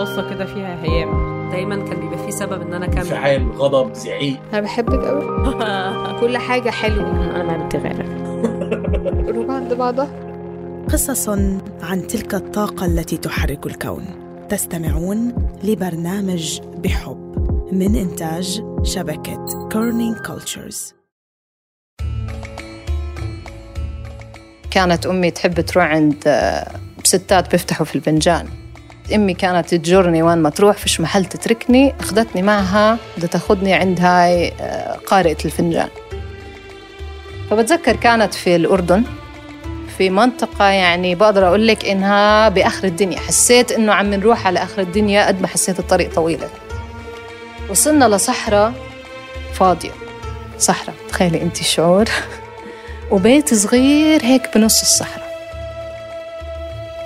بصة كده فيها هيام. دايما كان بيبقى فيه سبب إن أنا أكمل. انفعال غضب زعيق. أنا بحبك قوي كل حاجة حلوة. أنا ما بدي غيرك. قلوب عند بعضها. قصص عن تلك الطاقة التي تحرك الكون. تستمعون لبرنامج بحب من إنتاج شبكة Kerning Cultures كانت أمي تحب تروح عند آه، ستات بيفتحوا في الفنجان أمي كانت تجرني وين ما تروح فيش محل تتركني أخذتني معها بدها تاخذني عند هاي آه، قارئة الفنجان. فبتذكر كانت في الأردن في منطقة يعني بقدر أقول لك إنها بآخر الدنيا. حسيت إنه عم نروح على آخر الدنيا قد ما حسيت الطريق طويلة وصلنا لصحراء فاضية. صحراء تخيلي أنت الشعور وبيت صغير هيك بنص الصحراء.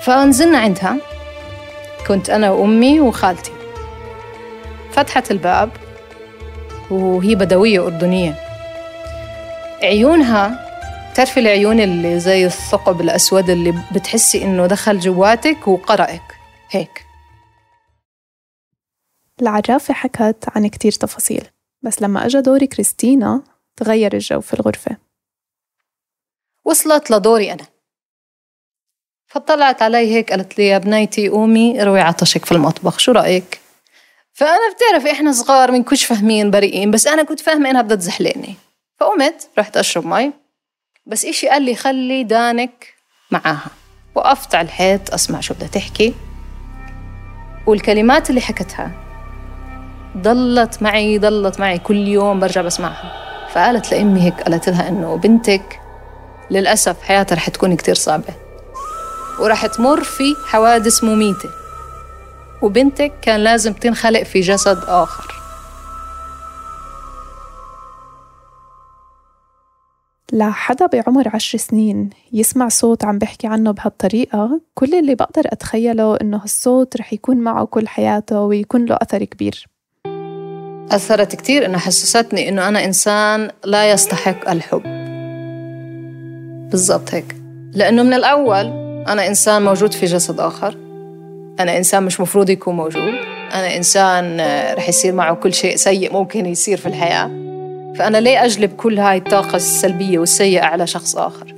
فنزلنا عندها. كنت أنا وأمي وخالتي. فتحت الباب وهي بدوية أردنية. عيونها تعرفي العيون اللي زي الثقب الأسود اللي بتحسي إنه دخل جواتك وقرأك هيك. العرافة حكت عن كتير تفاصيل بس لما أجا دور كريستينا تغير الجو في الغرفة. وصلت لدوري أنا. فطلعت علي هيك قالت لي يا بنيتي قومي روي عطشك في المطبخ شو رأيك؟ فأنا بتعرفي إحنا صغار من كنتش فاهمين بريئين بس أنا كنت فاهمة إنها بدها تزحلقني. فقمت رحت أشرب مي بس إشي قال لي خلي دانك معاها. وقفت على الحيط أسمع شو بدها تحكي. والكلمات اللي حكتها ضلت معي ضلت معي كل يوم برجع بسمعها. فقالت لأمي هيك قالت لها إنه بنتك للأسف حياتها رح تكون كتير صعبة. ورح تمر في حوادث مميتة. وبنتك كان لازم تنخلق في جسد آخر. لحدا بعمر عشر سنين يسمع صوت عم بحكي عنه بهالطريقة. كل اللي بقدر أتخيله إنه هالصوت رح يكون معه كل حياته ويكون له أثر كبير. أثرت كتير إنها حسستني إنه أنا إنسان لا يستحق الحب. بالضبط هيك. لأنه من الأول أنا إنسان موجود في جسد آخر. أنا إنسان مش مفروض يكون موجود. أنا إنسان آه، رح يصير معه كل شيء سيء ممكن يصير في الحياة. فأنا ليه أجلب كل هاي الطاقة السلبية والسيئة على شخص آخر؟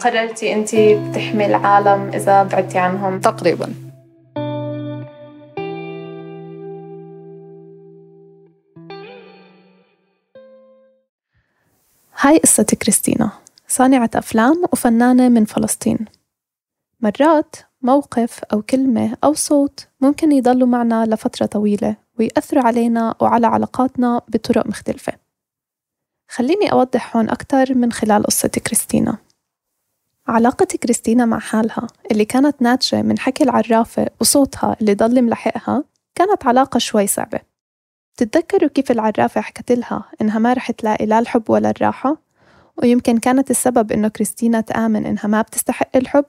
قررتي أنت بتحمي العالم إذا بعدتي عنهم؟ تقريبا. هاي قصة كريستينا. صانعة أفلام وفنانة من فلسطين. مرات موقف أو كلمة أو صوت ممكن يضلوا معنا لفترة طويلة ويأثروا علينا وعلى علاقاتنا بطرق مختلفة. خليني أوضح هون أكتر من خلال قصة كريستينا. علاقة كريستينا مع حالها اللي كانت ناتجة من حكي العرافة وصوتها اللي ضل ملحقها كانت علاقة شوي صعبة. بتتذكروا كيف العرافة حكت لها إنها ما رح تلاقي لا الحب ولا الراحة؟ ويمكن كانت السبب إنه كريستينا تآمن إنها ما بتستحق الحب.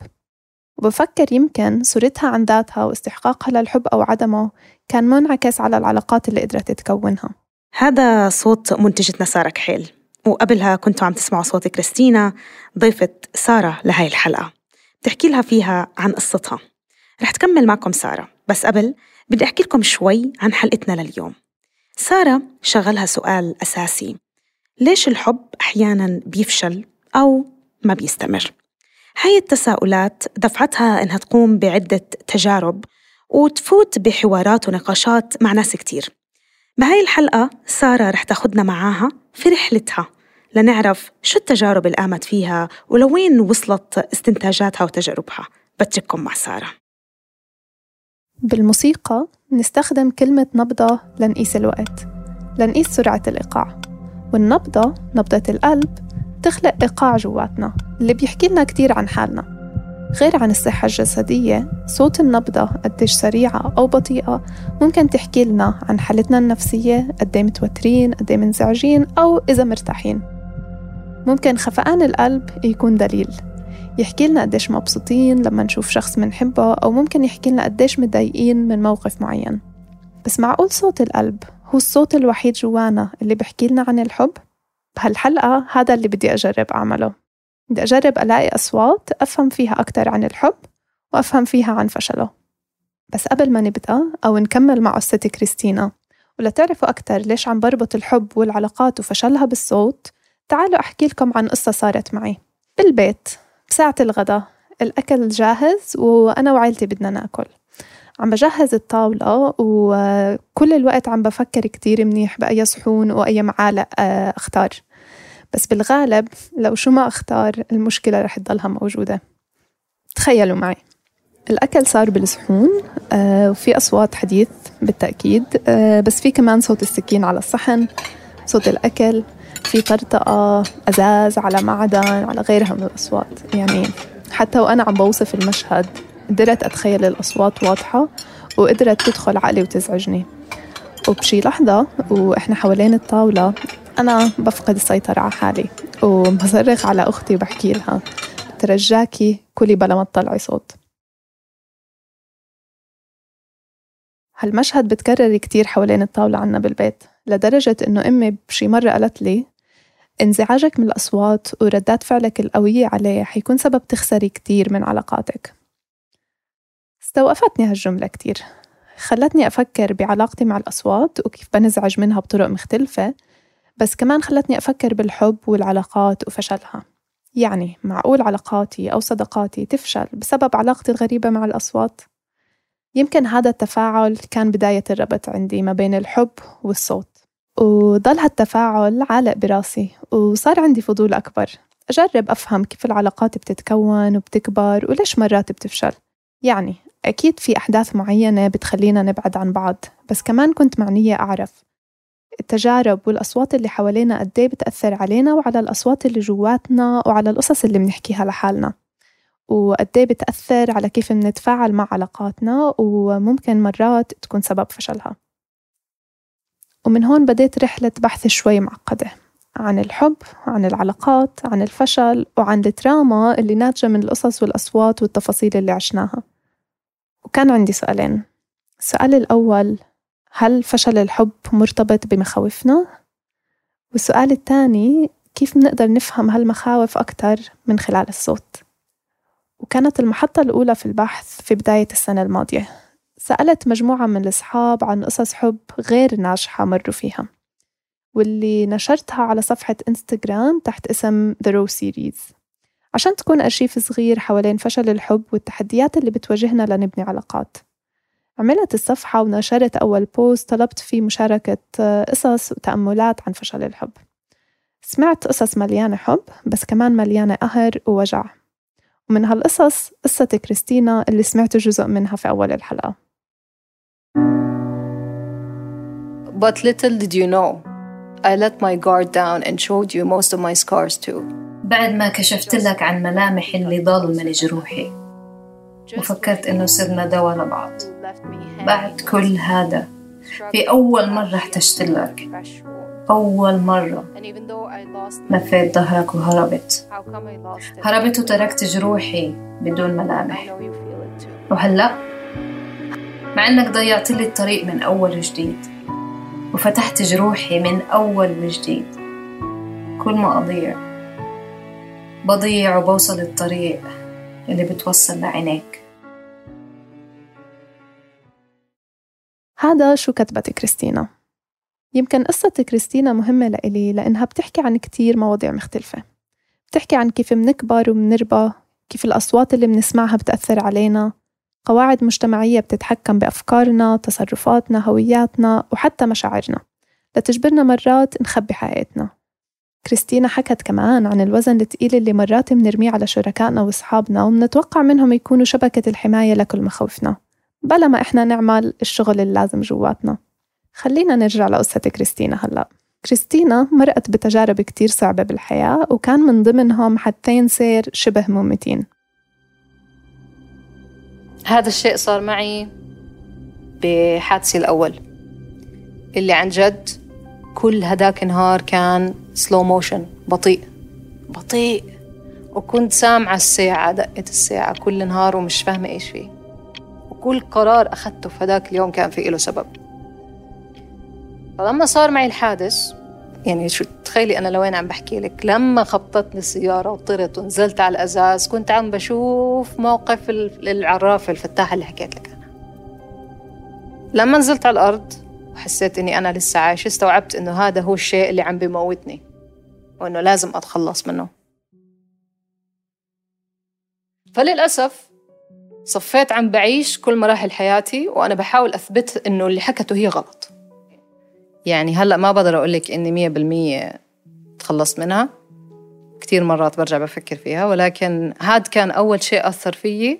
وبفكر يمكن صورتها عن ذاتها واستحقاقها للحب أو عدمه كان منعكس على العلاقات اللي قدرت تكونها. هذا صوت منتجتنا سارة كحيل. وقبلها كنتوا عم تسمعوا صوت كريستينا ضيفة سارة لهاي الحلقة. بتحكي لها فيها عن قصتها. رح تكمل معكم سارة. بس قبل بدي أحكي لكم شوي عن حلقتنا لليوم. سارة شغلها سؤال أساسي. ليش الحب أحيانا بيفشل أو ما بيستمر؟ هاي التساؤلات دفعتها إنها تقوم بعدة تجارب وتفوت بحوارات ونقاشات مع ناس كتير. بهاي الحلقة سارة رح تاخدنا معاها في رحلتها لنعرف شو التجارب اللي قامت فيها ولوين وصلت استنتاجاتها وتجاربها. بترككم مع سارة. بالموسيقى نستخدم كلمة نبضة لنقيس الوقت لنقيس سرعة الإيقاع. والنبضة نبضة القلب تخلق إيقاع جواتنا اللي بيحكي لنا كتير عن حالنا. غير عن الصحة الجسدية صوت النبضة قديش سريعة أو بطيئة ممكن تحكي لنا عن حالتنا النفسية قدي متوترين قدي منزعجين أو إذا مرتاحين. ممكن خفقان القلب يكون دليل. يحكي لنا قديش مبسوطين لما نشوف شخص منحبه أو ممكن يحكي لنا قديش متضايقين من موقف معين. بس معقول صوت القلب هو الصوت الوحيد جوانا اللي بحكي لنا عن الحب؟ بهالحلقة هذا اللي بدي أجرب أعمله. بدي أجرب ألاقي أصوات أفهم فيها أكتر عن الحب وأفهم فيها عن فشله. بس قبل ما نبدأ أو نكمل مع قصة كريستينا ولتعرفوا أكتر ليش عم بربط الحب والعلاقات وفشلها بالصوت تعالوا أحكي لكم عن قصة صارت معي. بالبيت بساعة الغداء الأكل جاهز وأنا وعائلتي بدنا ناكل. عم بجهز الطاولة وكل الوقت عم بفكر كتير منيح بأي صحون وأي معالق آه، أختار. بس بالغالب لو شو ما أختار المشكلة رح تضلها موجودة. تخيلوا معي. الأكل صار بالصحون آه، وفي أصوات حديث بالتأكيد آه، بس في كمان صوت السكين على الصحن صوت الأكل في طرطقة أزاز على معدن على غيرها من الأصوات. يعني حتى وأنا عم بوصف المشهد قدرت أتخيل الأصوات واضحة وقدرت تدخل عقلي وتزعجني. وبشي لحظة وإحنا حوالين الطاولة أنا بفقد السيطرة على حالي وبصرخ على أختي وبحكي لها ترجاكي كلي بلا ما تطلعي صوت. هالمشهد بتكرر كتير حوالين الطاولة عنا بالبيت لدرجة إنه أمي بشي مرة قالت لي انزعاجك من الأصوات وردات فعلك القوية عليه حيكون سبب تخسري كتير من علاقاتك. استوقفتني هالجملة كتير. خلتني أفكر بعلاقتي مع الأصوات وكيف بنزعج منها بطرق مختلفة بس كمان خلتني أفكر بالحب والعلاقات وفشلها. يعني معقول علاقاتي أو صداقاتي تفشل بسبب علاقتي الغريبة مع الأصوات؟ يمكن هذا التفاعل كان بداية الربط عندي ما بين الحب والصوت. وضل هالتفاعل عالق براسي وصار عندي فضول أكبر. أجرب أفهم كيف العلاقات بتتكون وبتكبر وليش مرات بتفشل. يعني أكيد في أحداث معينة بتخلينا نبعد عن بعض بس كمان كنت معنية أعرف التجارب والأصوات اللي حوالينا قد إيه بتأثر علينا وعلى الأصوات اللي جواتنا وعلى القصص اللي بنحكيها لحالنا. وقد إيه بتأثر على كيف بنتفاعل مع علاقاتنا وممكن مرات تكون سبب فشلها. ومن هون بديت رحلة بحث شوي معقدة عن الحب عن العلاقات عن الفشل وعن التراما اللي ناتجة من القصص والأصوات والتفاصيل اللي عشناها. وكان عندي سؤالين السؤال الأول هل فشل الحب مرتبط بمخاوفنا؟ والسؤال الثاني كيف بنقدر نفهم هالمخاوف أكتر من خلال الصوت؟ وكانت المحطة الأولى في البحث في بداية السنة الماضية سألت مجموعة من الأصحاب عن قصص حب غير ناجحة مروا فيها واللي نشرتها على صفحة إنستغرام تحت اسم The Row Series عشان تكون أرشيف صغير حوالين فشل الحب والتحديات اللي بتواجهنا لنبني علاقات. عملت الصفحة ونشرت أول بوست طلبت فيه مشاركة قصص وتأملات عن فشل الحب. سمعت قصص مليانة حب بس كمان مليانة قهر ووجع. ومن هالقصص قصة كريستينا اللي سمعت جزء منها في أول الحلقة. But little did you know I let my guard down and showed you most of my scars too. بعد ما كشفت لك عن ملامح اللي ضل من جروحي وفكرت إنه صرنا دوا لبعض. بعد كل هذا في أول مرة احتجت لك. أول مرة. لفيت ظهرك وهربت. هربت وتركت جروحي بدون ملامح. وهلأ؟ مع إنك ضيعت لي الطريق من أول وجديد. وفتحت جروحي من أول وجديد. كل ما أضيع. بضيع وبوصل الطريق اللي بتوصل لعينيك. هذا شو كتبت كريستينا. يمكن قصة كريستينا مهمة لإلي لأنها بتحكي عن كتير مواضيع مختلفة. بتحكي عن كيف منكبر ومنربى كيف الأصوات اللي بنسمعها بتأثر علينا قواعد مجتمعية بتتحكم بأفكارنا تصرفاتنا هوياتنا وحتى مشاعرنا. لتجبرنا مرات نخبي حقيقتنا. كريستينا حكت كمان عن الوزن الثقيل اللي مرات بنرميه على شركائنا وأصحابنا وبنتوقع منهم يكونوا شبكة الحماية لكل مخاوفنا. بلا ما إحنا نعمل الشغل اللازم جواتنا. خلينا نرجع لقصة كريستينا هلأ. كريستينا مرقت بتجارب كتير صعبة بالحياة وكان من ضمنهم حدثين سير شبه مميتين هذا الشيء صار معي بحادثي الأول اللي عن جد كل هداك النهار كان slow motion بطيء. بطيء. وكنت سامعة الساعة دقة الساعة كل نهار ومش فاهمة إيش فيه. وكل قرار أخذته في هداك اليوم كان في له سبب. فلما صار معي الحادث يعني شو تخيلي أنا لوين عم بحكي لك؟ لما خبطتني السيارة وطرت ونزلت على الأزاز كنت عم بشوف موقف العرافة الفتاحة اللي حكيت لك عنها. لما نزلت على الأرض وحسيت إني أنا لسه عايشة استوعبت إنه هذا هو الشيء اللي عم بيموتني وإنه لازم أتخلص منه. فللأسف صفيت عم بعيش كل مراحل حياتي وأنا بحاول أثبت إنه اللي حكته هي غلط. يعني هلأ ما بقدر أقول لك إني مية بالمية تخلصت منها. كثير مرات برجع بفكر فيها ولكن هاد كان أول شيء أثر فيي.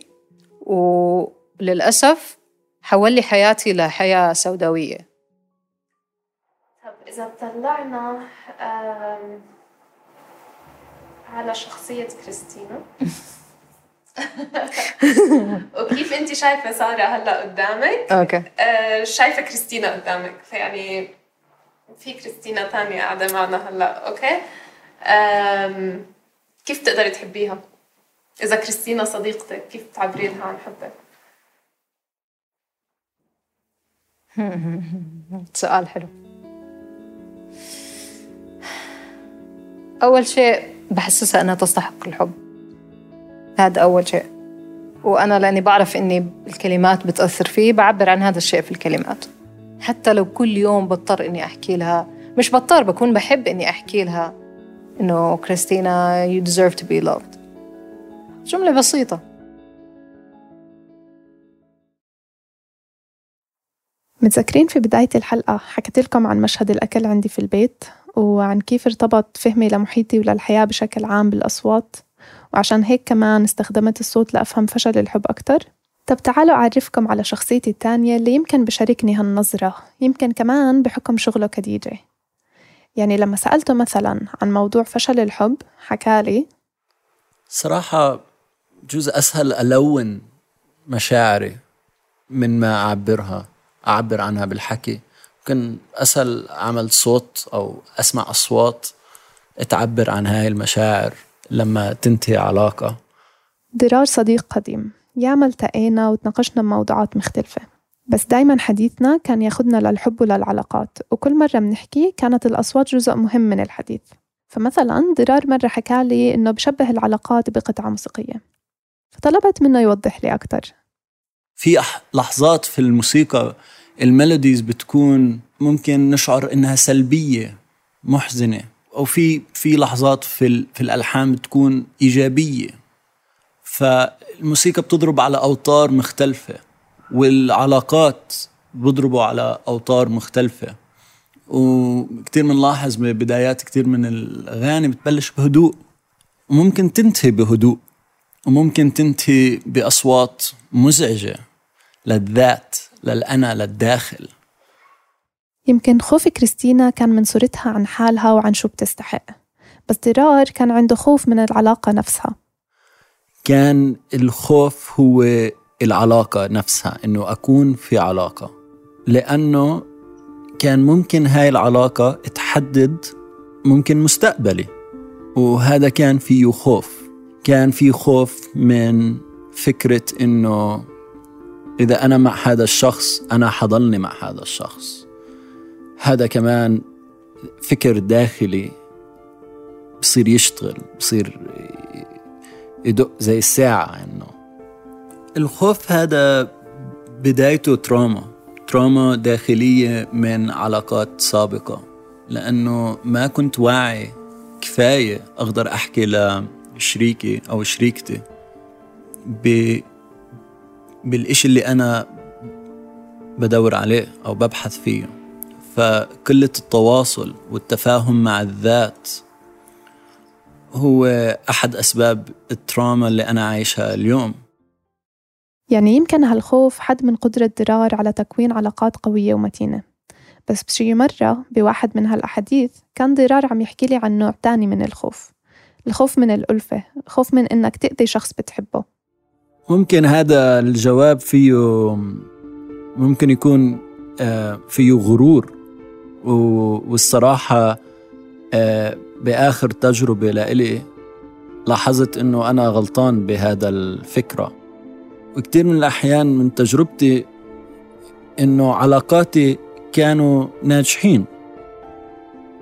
وللأسف حول لي حياتي لحياة سوداوية. طب إذا طلعنا على شخصية كريستينا وكيف أنت شايفة سارة هلأ قدامك؟ okay. آه شايفة كريستينا قدامك. فيعني في كريستينا ثانية قاعدة معنا هلأ. okay؟ آم كيف تقدري تحبيها؟ إذا كريستينا صديقتك كيف تعبري لها عن حبك؟ سؤال حلو. أول شيء بحسسها أنها تستحق الحب. هذا أول شيء. وأنا لأني بعرف إني الكلمات بتأثر فيه بعبر عن هذا الشيء في الكلمات. حتى لو كل يوم بضطر إني أحكي لها مش بضطر بكون بحب إني أحكي لها إنه كريستينا you deserve to be loved. جملة بسيطة. متذكرين في بداية الحلقة حكيت لكم عن مشهد الأكل عندي في البيت؟ وعن كيف ارتبط فهمي لمحيطي وللحياة بشكل عام بالأصوات. وعشان هيك كمان استخدمت الصوت لأفهم فشل الحب أكتر. طب تعالوا أعرفكم على شخصيتي التانية اللي يمكن بشاركني هالنظرة يمكن كمان بحكم شغله كدي جي يعني لما سألته مثلا عن موضوع فشل الحب حكالي صراحة جزء أسهل ألون مشاعري من ما أعبرها أعبر عنها بالحكي. ممكن أسهل أعمل صوت أو أسمع أصوات تعبر عن هاي المشاعر لما تنتهي علاقة. ضرار صديق قديم. ياما التقينا وتناقشنا بموضوعات مختلفة. بس دايما حديثنا كان ياخدنا للحب وللعلاقات وكل مرة بنحكي كانت الأصوات جزء مهم من الحديث. فمثلا ضرار مرة حكالي إنه بشبه العلاقات بقطعة موسيقية. فطلبت منه يوضح لي أكتر. في لحظات في الموسيقى الميلوديز بتكون ممكن نشعر إنها سلبية محزنة. أو في في لحظات في في الالحان بتكون إيجابية. فالموسيقى بتضرب على أوتار مختلفة والعلاقات بيضربوا على أوتار مختلفة. وكتير بنلاحظ ببدايات كتير من الأغاني بتبلش بهدوء. وممكن تنتهي بهدوء وممكن تنتهي بأصوات مزعجة للذات للأنا للداخل. يمكن خوف كريستينا كان من صورتها عن حالها وعن شو بتستحق بس ضرار كان عنده خوف من العلاقة نفسها. كان الخوف هو العلاقة نفسها إنه أكون في علاقة لأنه كان ممكن هاي العلاقة تحدد ممكن مستقبلي وهذا كان فيه خوف. كان في خوف من فكرة إنه إذا أنا مع هذا الشخص أنا حضلني مع هذا الشخص. هذا كمان فكر داخلي بصير يشتغل بصير يدق زي الساعة إنه. الخوف هذا بدايته تروما تروما داخلية من علاقات سابقة. لأنه ما كنت واعي كفاية أقدر أحكي لشريكي أو شريكتي بالإشي اللي أنا بدور عليه أو ببحث فيه. فقلة التواصل والتفاهم مع الذات هو أحد أسباب التراما اللي أنا عايشها اليوم. يعني يمكن هالخوف حد من قدرة ضرار على تكوين علاقات قوية ومتينة. بس بشي مرة بواحد من هالأحاديث كان ضرار عم يحكي لي عن نوع تاني من الخوف. الخوف من الألفة خوف من إنك تأذي شخص بتحبه. ممكن هذا الجواب فيه ممكن يكون آه، فيه غرور والصراحة آه، بآخر تجربة لإلي لاحظت إنه أنا غلطان بهذا الفكرة. وكثير من الأحيان من تجربتي إنه علاقاتي كانوا ناجحين.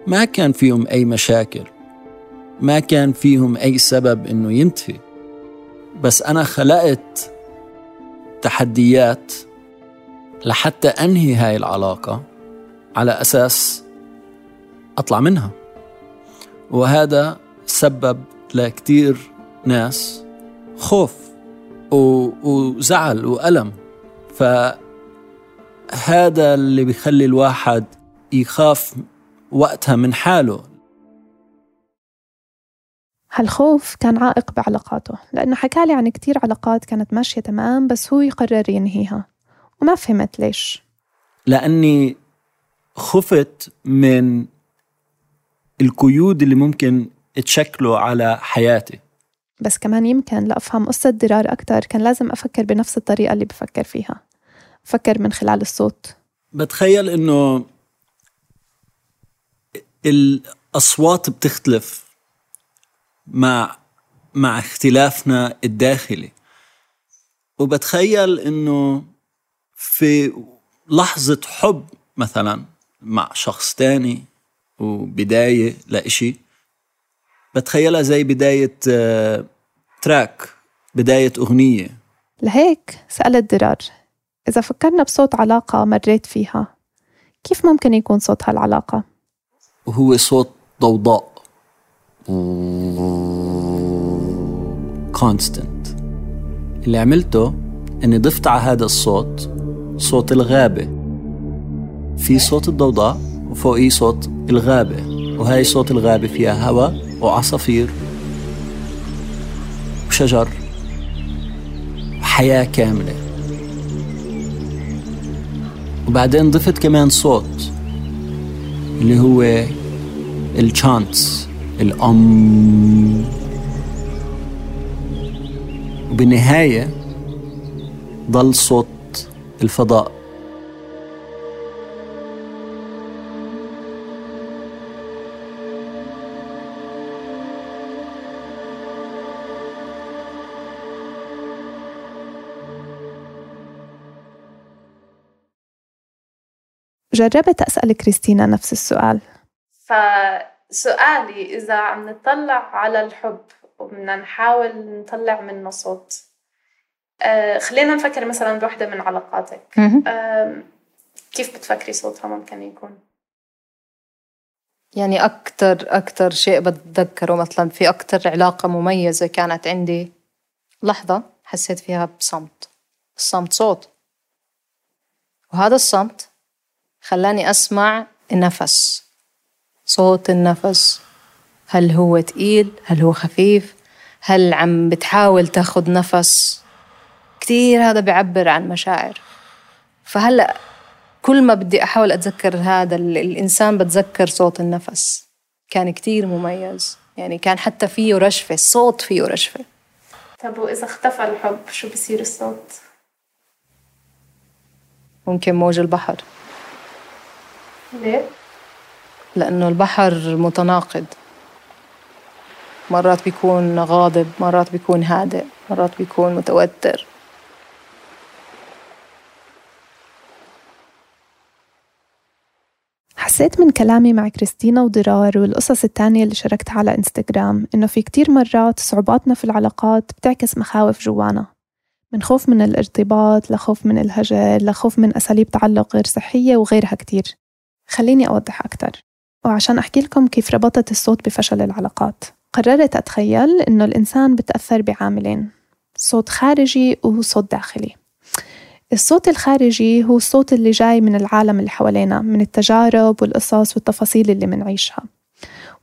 ما كان فيهم أي مشاكل ما كان فيهم أي سبب إنه ينتهي. بس أنا خلقت تحديات لحتى أنهي هاي العلاقة على أساس أطلع منها. وهذا سبب لكتير ناس خوف وزعل وألم. فهذا اللي بيخلي الواحد يخاف وقتها من حاله. هالخوف كان عائق بعلاقاته لأنه حكالي عن كتير علاقات كانت ماشية تمام بس هو يقرر ينهيها. وما فهمت ليش. لأني خفت من القيود اللي ممكن تشكله على حياتي. بس كمان يمكن لأفهم قصة درار أكتر كان لازم أفكر بنفس الطريقة اللي بفكر فيها. أفكر من خلال الصوت. بتخيل إنه الأصوات بتختلف. مع مع اختلافنا الداخلي. وبتخيل إنه في لحظة حب مثلا مع شخص تاني وبداية لإشي بتخيلها زي بداية آه، track بداية أغنية. لهيك سألت درار إذا فكرنا بصوت علاقة مريت فيها كيف ممكن يكون صوت هالعلاقة؟ وهو صوت ضوضاء. constant اللي عملته إني ضفت على هذا الصوت صوت الغابة. في صوت الضوضاء وفوقيه صوت الغابة وهي صوت الغابة فيها هواء وعصافير وشجر. وحياة كاملة. وبعدين ضفت كمان صوت اللي هو الشانتس الأم. وبالنهاية ضل صوت الفضاء. جربت أسأل كريستينا نفس السؤال. فسؤالي إذا عم نطلع على الحب وبدنا نحاول نطلع منه صوت آه خلينا نفكر مثلا بوحدة من علاقاتك. آه كيف بتفكري صوتها ممكن يكون؟ يعني أكتر أكتر شيء بتذكره مثلا في أكتر علاقة مميزة كانت عندي؟ لحظة حسيت فيها بصمت. الصمت صوت. وهذا الصمت خلاني أسمع النفس صوت النفس. هل هو تقيل؟ هل هو خفيف؟ هل عم بتحاول تاخد نفس؟ كتير هذا بيعبر عن مشاعر. فهلأ كل ما بدي أحاول أتذكر هذا الإنسان بتذكر صوت النفس. كان كتير مميز. يعني كان حتى فيه رشفة الصوت فيه رشفة. طب وإذا اختفى الحب شو بصير الصوت؟ ممكن موج البحر. ليه؟ لأنه البحر متناقض. مرات بيكون غاضب مرات بيكون هادئ مرات بيكون متوتر. حسيت من كلامي مع كريستينا ودرار والقصص التانية اللي شاركتها على إنستغرام إنه في كتير مرات صعوباتنا في العلاقات بتعكس مخاوف جوانا. من خوف من الارتباط لخوف من الهجر لخوف من أساليب تعلق غير صحية وغيرها كتير. خليني أوضح أكتر. وعشان أحكي لكم كيف ربطت الصوت بفشل العلاقات. قررت أتخيل إنه الإنسان بتأثر بعاملين صوت خارجي وصوت داخلي. الصوت الخارجي هو الصوت اللي جاي من العالم اللي حوالينا من التجارب والقصص والتفاصيل اللي منعيشها.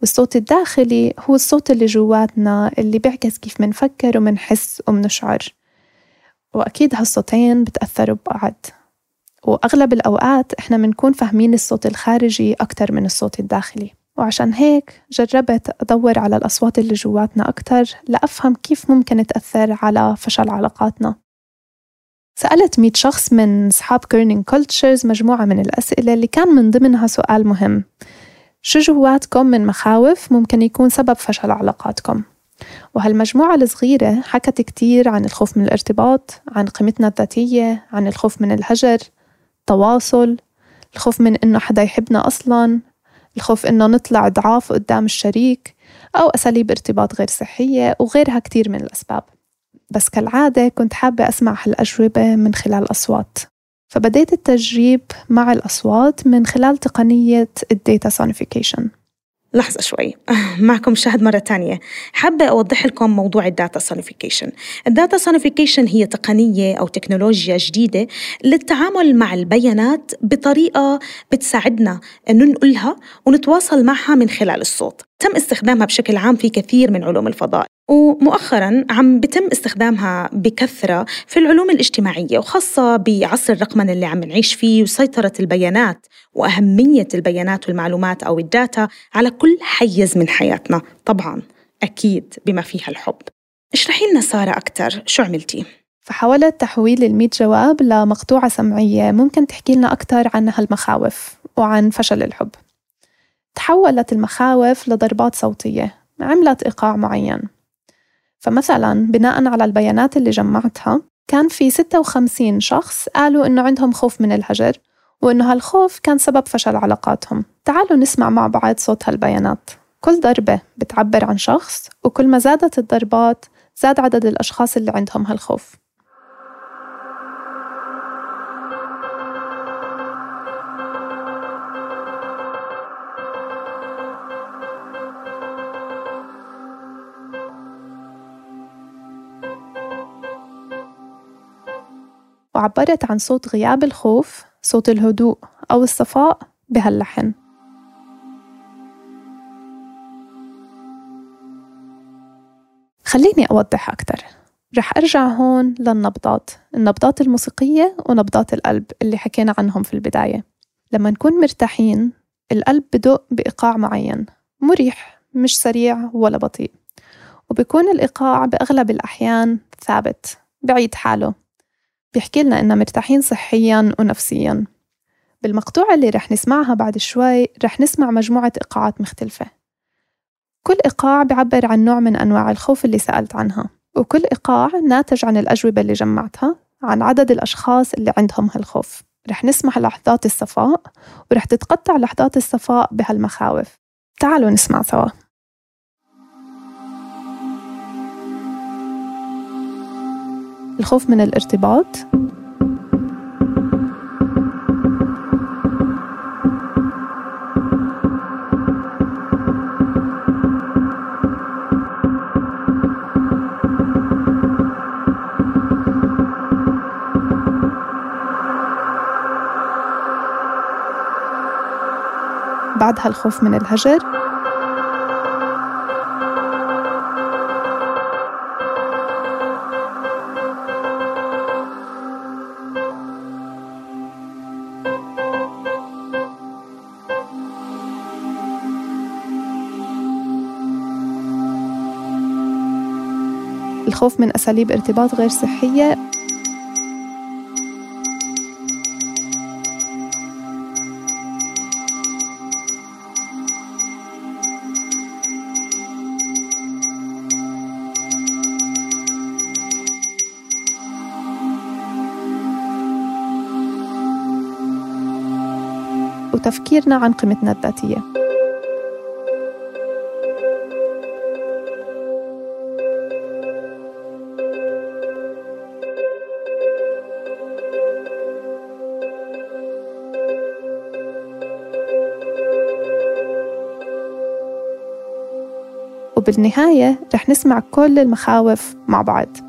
والصوت الداخلي هو الصوت اللي جواتنا اللي بيعكس كيف منفكر ومنحس ومنشعر. وأكيد هالصوتين بتأثروا ببعض. وأغلب الأوقات إحنا بنكون فاهمين الصوت الخارجي أكتر من الصوت الداخلي. وعشان هيك جربت أدور على الأصوات اللي جواتنا أكتر لأفهم كيف ممكن تأثر على فشل علاقاتنا. سألت مية شخص من أصحاب Kerning Cultures مجموعة من الأسئلة اللي كان من ضمنها سؤال مهم. شو جواتكم من مخاوف ممكن يكون سبب فشل علاقاتكم؟ وهالمجموعة الصغيرة حكت كتير عن الخوف من الارتباط عن قيمتنا الذاتية عن الخوف من الهجر. تواصل الخوف من إنه حدا يحبنا أصلا الخوف إنه نطلع ضعاف قدام الشريك أو أساليب ارتباط غير صحية وغيرها كتير من الأسباب. بس كالعادة كنت حابة أسمع هالأجوبة من خلال أصوات. فبديت التجريب مع الأصوات من خلال تقنية ال data sonification لحظة شوي. معكم شهد مرة تانية. حابة أوضح لكم موضوع ال data sonification ال data sonification هي تقنية أو تكنولوجيا جديدة للتعامل مع البيانات بطريقة بتساعدنا ننقلها ونتواصل معها من خلال الصوت. تم استخدامها بشكل عام في كثير من علوم الفضاء ومؤخرا عم بتم استخدامها بكثرة في العلوم الاجتماعية وخاصة بعصر الرقمنة اللي عم نعيش فيه وسيطرة البيانات وأهمية البيانات والمعلومات أو الداتا على كل حيز من حياتنا طبعا أكيد بما فيها الحب اشرحي لنا سارة أكثر شو عملتي؟ فحاولت تحويل الميت جواب لمقطوعة سمعية ممكن تحكي لنا أكثر عن هالمخاوف وعن فشل الحب تحولت المخاوف لضربات صوتية عملت إيقاع معين. فمثلا بناء على البيانات اللي جمعتها كان في 56 شخص قالوا إنه عندهم خوف من الهجر وإنه هالخوف كان سبب فشل علاقاتهم. تعالوا نسمع مع بعض صوت هالبيانات. كل ضربة بتعبر عن شخص وكل ما زادت الضربات زاد عدد الأشخاص اللي عندهم هالخوف. وعبرت عن صوت غياب الخوف صوت الهدوء أو الصفاء بهاللحن. خليني أوضح أكتر. رح أرجع هون للنبضات النبضات الموسيقية ونبضات القلب اللي حكينا عنهم في البداية. لما نكون مرتاحين القلب بدق بإيقاع معين مريح مش سريع ولا بطيء. وبيكون الإيقاع بأغلب الأحيان ثابت بعيد حاله. بيحكي لنا إننا مرتاحين صحياً ونفسياً. بالمقطوعة اللي رح نسمعها بعد شوي رح نسمع مجموعة إيقاعات مختلفة. كل إيقاع بيعبر عن نوع من أنواع الخوف اللي سألت عنها وكل إيقاع ناتج عن الأجوبة اللي جمعتها عن عدد الأشخاص اللي عندهم هالخوف. رح نسمع لحظات الصفاء ورح تتقطع لحظات الصفاء بهالمخاوف. تعالوا نسمع سوا. الخوف من الارتباط. بعدها الخوف من الهجر الخوف من أساليب ارتباط غير صحية. وتفكيرنا عن قيمتنا الذاتية. وبالنهاية رح نسمع كل المخاوف مع بعض.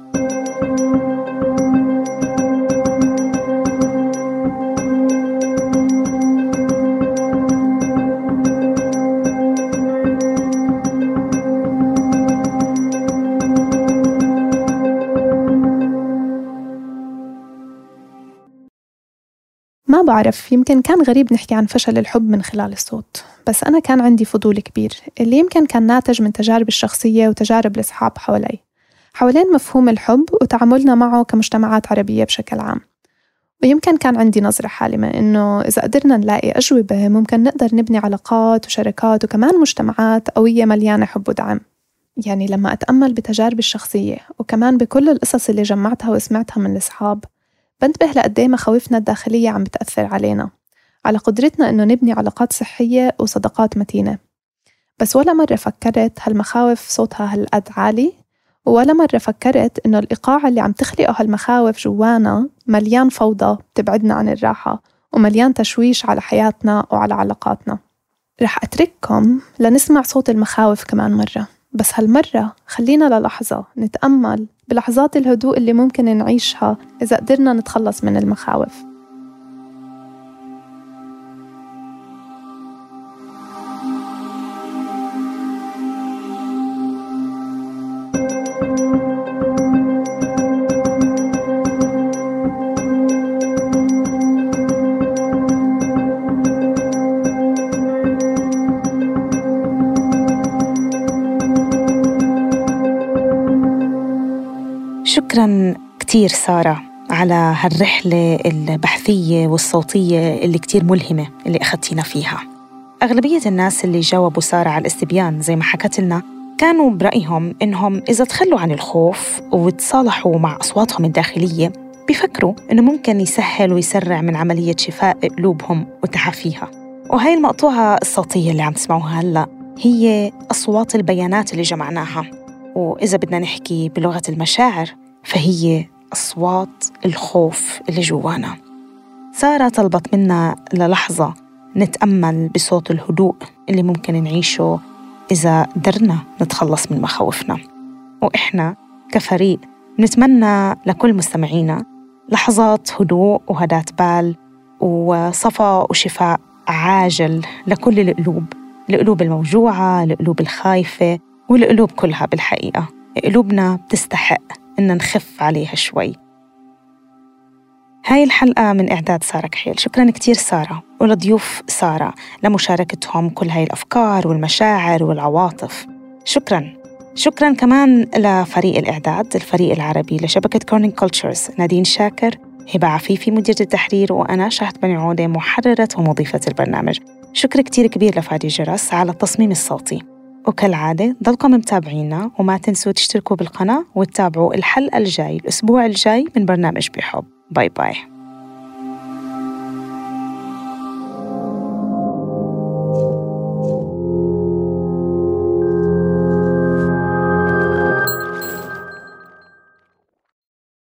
بعرف يمكن كان غريب نحكي عن فشل الحب من خلال الصوت. بس أنا كان عندي فضول كبير اللي يمكن كان ناتج من تجاربي الشخصية وتجارب الأصحاب حوالي. حوالين مفهوم الحب وتعاملنا معه كمجتمعات عربية بشكل عام. ويمكن كان عندي نظرة حالمة إنه إذا قدرنا نلاقي أجوبة ممكن نقدر نبني علاقات وشركات وكمان مجتمعات قوية مليانة حب ودعم. يعني لما أتأمل بتجاربي الشخصية وكمان بكل القصص اللي جمعتها وسمعتها من الأصحاب بنتبه لقد إيه مخاوفنا الداخلية عم بتأثر علينا. على قدرتنا إنه نبني علاقات صحية وصداقات متينة. بس ولا مرة فكرت هالمخاوف صوتها هالقد عالي ولا مرة فكرت إنه الإيقاع اللي عم تخلقه هالمخاوف جوانا مليان فوضى بتبعدنا عن الراحة ومليان تشويش على حياتنا وعلى علاقاتنا. رح أترككم لنسمع صوت المخاوف كمان مرة. بس هالمرة خلينا للحظة نتأمل بلحظات الهدوء اللي ممكن نعيشها إذا قدرنا نتخلص من المخاوف. كتير سارة على هالرحلة البحثية والصوتية اللي كتير ملهمة اللي أخذتينا فيها. أغلبية الناس اللي جاوبوا سارة على الاستبيان زي ما حكت لنا كانوا برأيهم إنهم إذا تخلوا عن الخوف وتصالحوا مع أصواتهم الداخلية بيفكروا إنه ممكن يسهل ويسرع من عملية شفاء قلوبهم وتعافيها. وهي المقطوعة الصوتية اللي عم تسمعوها هلأ هي أصوات البيانات اللي جمعناها. وإذا بدنا نحكي بلغة المشاعر فهي أصوات الخوف اللي جوانا. سارة طلبت منا للحظة نتأمل بصوت الهدوء اللي ممكن نعيشه إذا قدرنا نتخلص من مخاوفنا. وإحنا كفريق نتمنى لكل مستمعينا لحظات هدوء وهداة بال وصفاء وشفاء عاجل لكل القلوب. القلوب الموجوعة القلوب الخايفة والقلوب كلها بالحقيقة. قلوبنا بتستحق إن نخف عليها شوي. هاي الحلقة من إعداد سارة كحيل. شكرا كتير سارة ولضيوف سارة لمشاركتهم كل هاي الأفكار والمشاعر والعواطف. شكرا. شكرا كمان لفريق الإعداد الفريق العربي لشبكة Kerning Cultures نادين شاكر هبة عفيفي مديرة التحرير وأنا شهد بني عودة محررة ومضيفة البرنامج. شكر كتير كبير لفادي جرس على التصميم الصوتي. وكالعادة ضلكم متابعينا وما تنسوا تشتركوا بالقناة وتتابعوا الحلقة الجاي الأسبوع الجاي من برنامج بحب. باي باي.